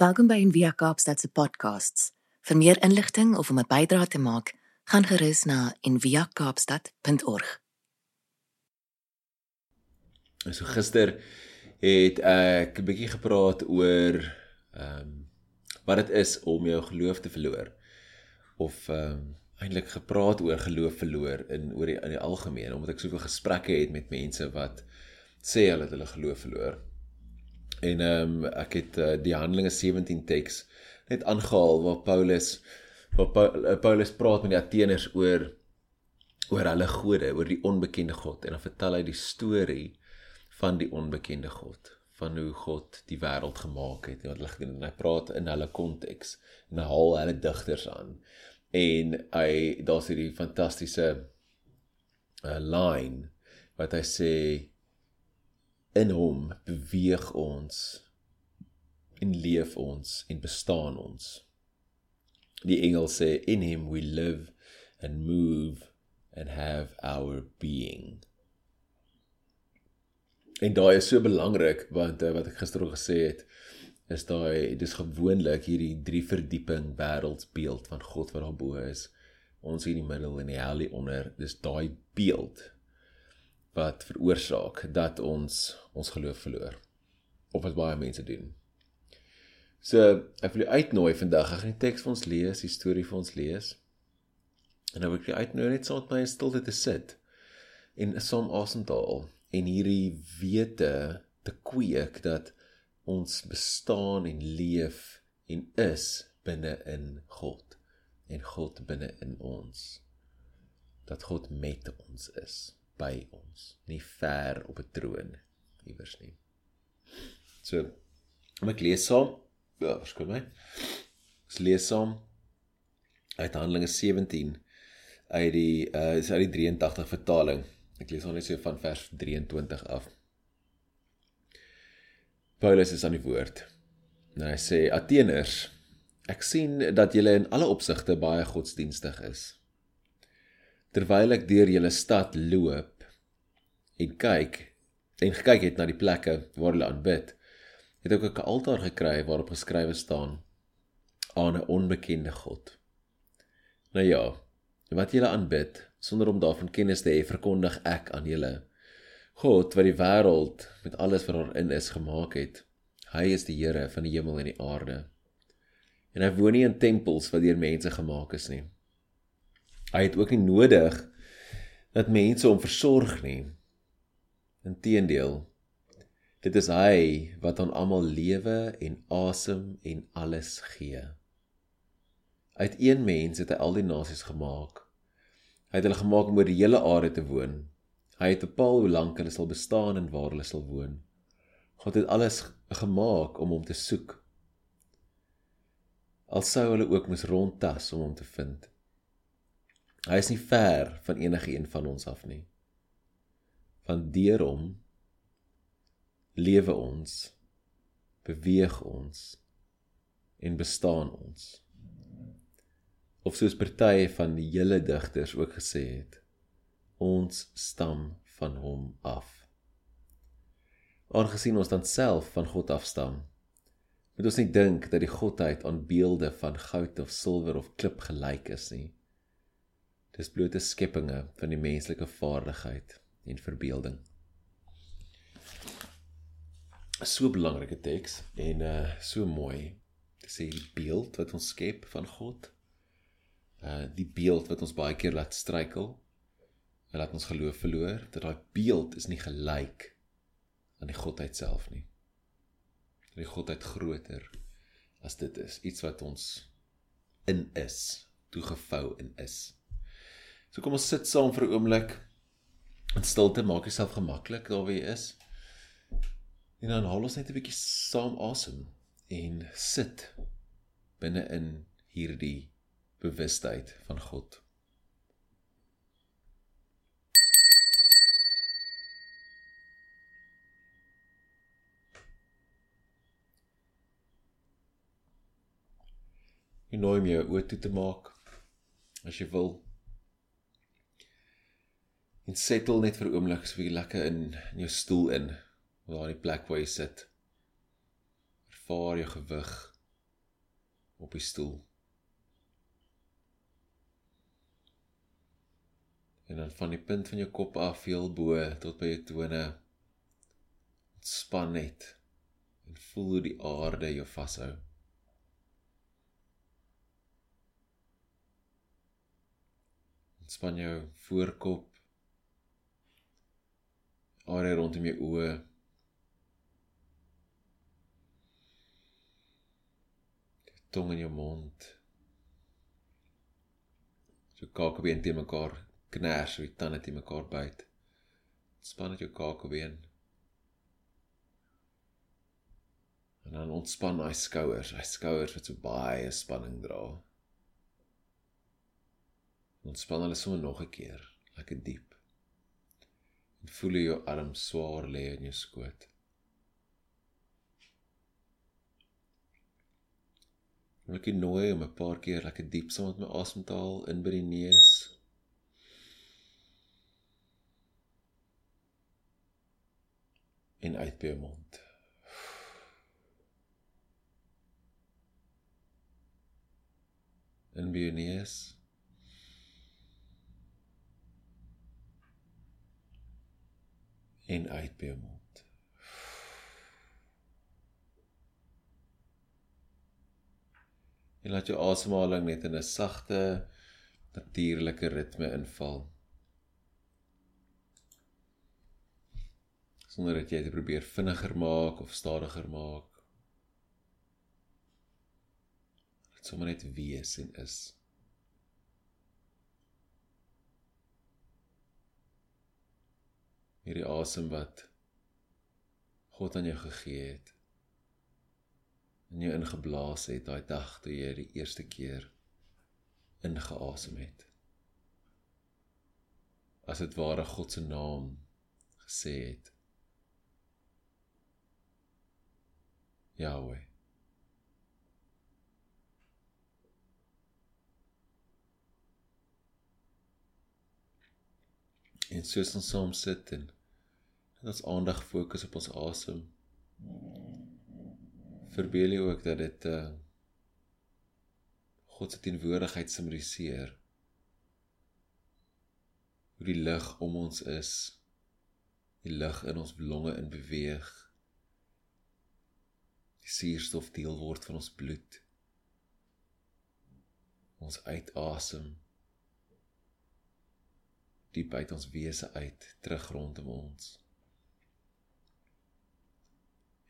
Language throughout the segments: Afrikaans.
Welkom by Envia Kaapstad se podcasts. Vir meer inligting of om 'n bydrae te maak, gaan gerus na enviakaapstad.org. So gister het ek 'n bietjie gepraat oor ehm um, wat dit is om jou geloof te verloor of ehm um, eintlik gepraat oor geloof verloor in oor die in die algemeen omdat ek soveel gesprekke het met mense wat sê hulle het hulle geloof verloor. En ehm um, ek het uh, die Handelinge 17 teks net aangehaal waar Paulus waar eh, Paulus praat met die Ateners oor oor hulle gode, oor die onbekende God. En dan vertel hy die storie van die onbekende God van hoe God die wêreld gemaak het en wat hulle gedoen het. En hy praat in hulle konteks en hy haal hulle digters aan. En hy daar's hierdie fantastiese uh, line wat hy sê in hom beweeg ons en leef ons en bestaan ons die engel sê in him we live and move and have our being En daai is so belangrik want uh, wat ek gister al gesê het is daai dis gewoonlik hierdie drie verdieping wêreldsbeeld van God wat daar bo is. Ons hier in die middel en die hel hier onder. Dis daai beeld wat veroorsaak dat ons ons geloof verloor. Of wat baie mense doen. So, ek wil jou uitnooi vandag. Ek gaan die teks vir ons lees, die storie vir ons lees. En nou wil ek jou uitnooi net saam met my in stilte te sit en saam asemhaal en hierdie wete te kweek dat ons bestaan en leef en is binne in God en God binne in ons dat God met ons is by ons nie ver op 'n troon iewers nie so om ek lees saam ja verskoon my ek lees saam uit Handelinge 17 uit die uh is uit die 83 vertaling Ek lees net so van vers 23 af. Paulus is aan die woord. Nou hy sê Ateners, ek sien dat julle in alle opsigte baie godsdienstig is. Terwyl ek deur julle stad loop en kyk en gekyk het na die plekke waar hulle aanbid, het ek ook 'n altaar gekry waarop geskrywe staan aan 'n onbekende God. Nou ja, wat julle aanbid sonder om daarvan kennis te hê, verkondig ek aan julle. God wat die wêreld met alles wat daarin is gemaak het, hy is die Here van die hemel en die aarde. En hy woon nie in tempels wat deur mense gemaak is nie. Hy het ook nie nodig dat mense hom versorg nie. Inteendeel, dit is hy wat aan almal lewe en asem en alles gee. Uit een mens het hy al die nasies gemaak Hy het hulle gemaak om oor die hele aarde te woon. Hy het bepaal hoe lank hulle sal bestaan en waar hulle sal woon. God het alles gemaak om hom te soek. Al sou hulle ook moes rondtas om hom te vind. Hy is nie ver van enige een van ons af nie. Van deur hom lewe ons, beweeg ons en bestaan ons. Of soos party van die hele digters ook gesê het ons stam van hom af. Aangesien ons dan self van God afstam moet ons nie dink dat die godheid aan beelde van goud of silwer of klip gelyk is nie dis blote skepinge van die menslike vaardigheid en verbeelding so belangrike teks en uh so mooi te sê die beeld wat ons skep van God uh die beeld wat ons baie keer laat struikel en laat ons geloof verloor dat daai beeld is nie gelyk aan die godheid self nie. Die godheid groter as dit is, iets wat ons in is, toegevou in is. So kom ons sit saam vir 'n oomblik in stilte, maak jouself gemaklik daar waar jy is. En dan haal ons net 'n bietjie saam asem en sit binne in hierdie bewustheid van God. Jy nooi my oor toe te maak as jy wil. En settle net vir 'n oomblik so 'n bietjie lekker in in jou stoel in, waar die plek waar jy sit. Ervaar jou gewig op die stoel. En dan van die punt van jou kop af heel bo tot by jou tone ontspan net en voel hoe die aarde jou vashou. Ontspan jou voorkop, area rondom jou oë. Tong in jou mond. Jou kakebeen teen mekaar kners, jou tande teen mekaar byt. Ontspan net jou kakebeen. En dan ontspan daai skouers, daai skouers wat so baie spanning dra. Ontspan hulle sommer nog 'n keer, lekker diep. En voel jy jou arm swaar lê in jou skoot. Ek wil nooi om 'n paar keer lekker diep saam met my asem te haal in by die neus. En uit by jou mond. In by jou neus. En uit by jou mond. En laat jou asemhaling net in 'n sagte natuurlike ritme inval. Sonder dat jy dit probeer vinniger maak of stadiger maak. Dit sommer net wees en is. Hierdie asem wat God aan jou gegee het en jou ingeblaas het daai dag toe jy die eerste keer ingeasem het. As dit ware God se naam gesê het Yahweh. En soos ons saam sit en en ons aandag fokus op ons asem. Verbeel jy ook dat dit uh God se teenwoordigheid simboliseer. Hoe die lig om ons is, die lig in ons longe in beweeg. Die suurstof deel word van ons bloed. Ons uitasem diep uit ons wese uit terug rondom ons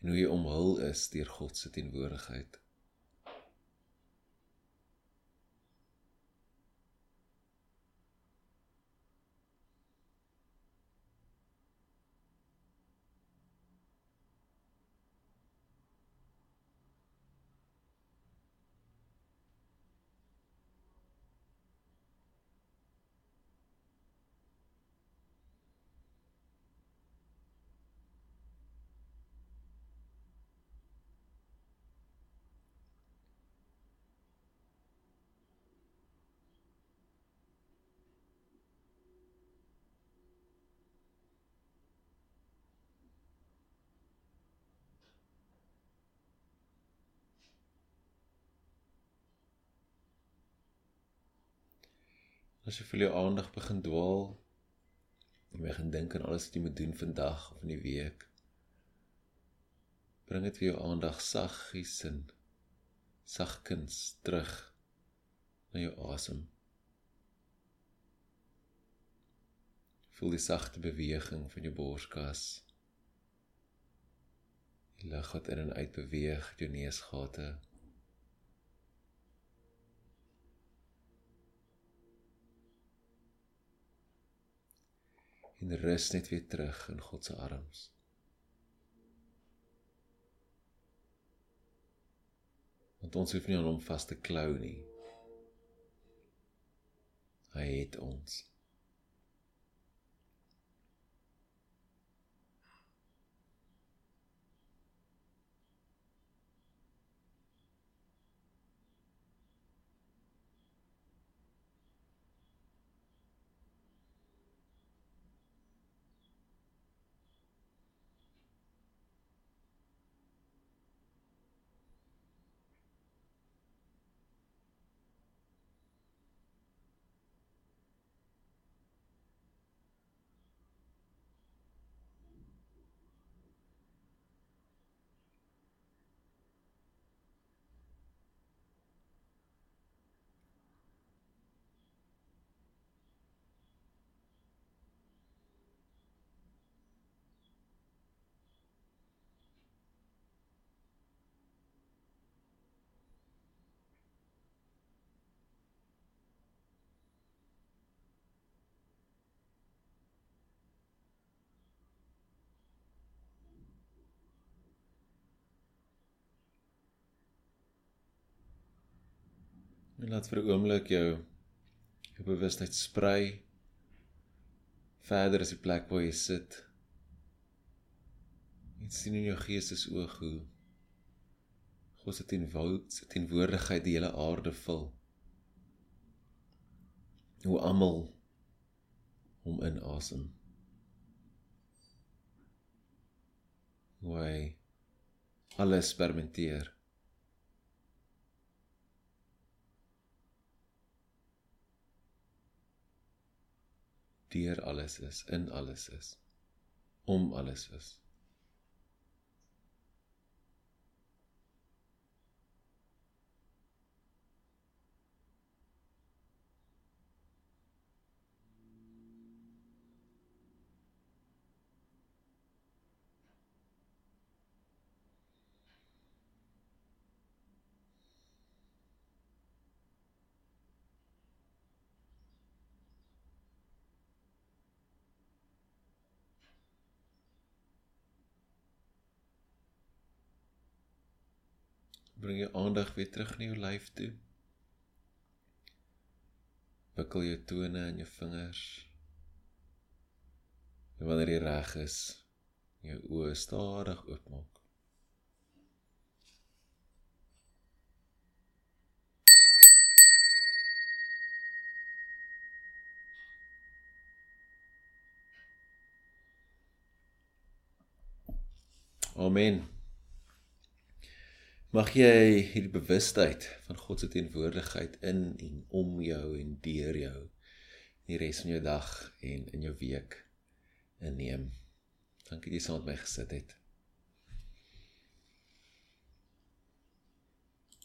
en hoe jy omhul is deur God se teenwoordigheid. As jy vir jou aandag begin dwaal, jy begin dink aan alles wat jy moet doen vandag of in die week. Bring dit vir jou aandag saggies en sagkens terug na jou asem. Voel die sagte beweging van jou borskas. Die lug wat in en uit beweeg deur jou neusgate. En rus net weer terug in God se arms. Want ons hoef nie aan hom vas te klou nie. Hy het ons. En laat vir 'n oomblik jou jou bewustheid sprei verder as die plek waar jy sit. En sien in jou gees oog hoe God se teenwoordigheid die hele aarde vul. Hoe almal hom inasem. Hoe hy alles permitteer. Deur alles is, in alles is, om alles is. Bring jou aandag weer terug na jou lyf toe. Wikkel jou tone in jou vingers. En wanneer jy reg is, jou oë stadig oopmaak. Amen. Mag jy hierdie bewustheid van God se teenwoordigheid in en om jou en deur jou die res van jou dag en in jou week inneem. Dankie dat jy saam met my gesit het.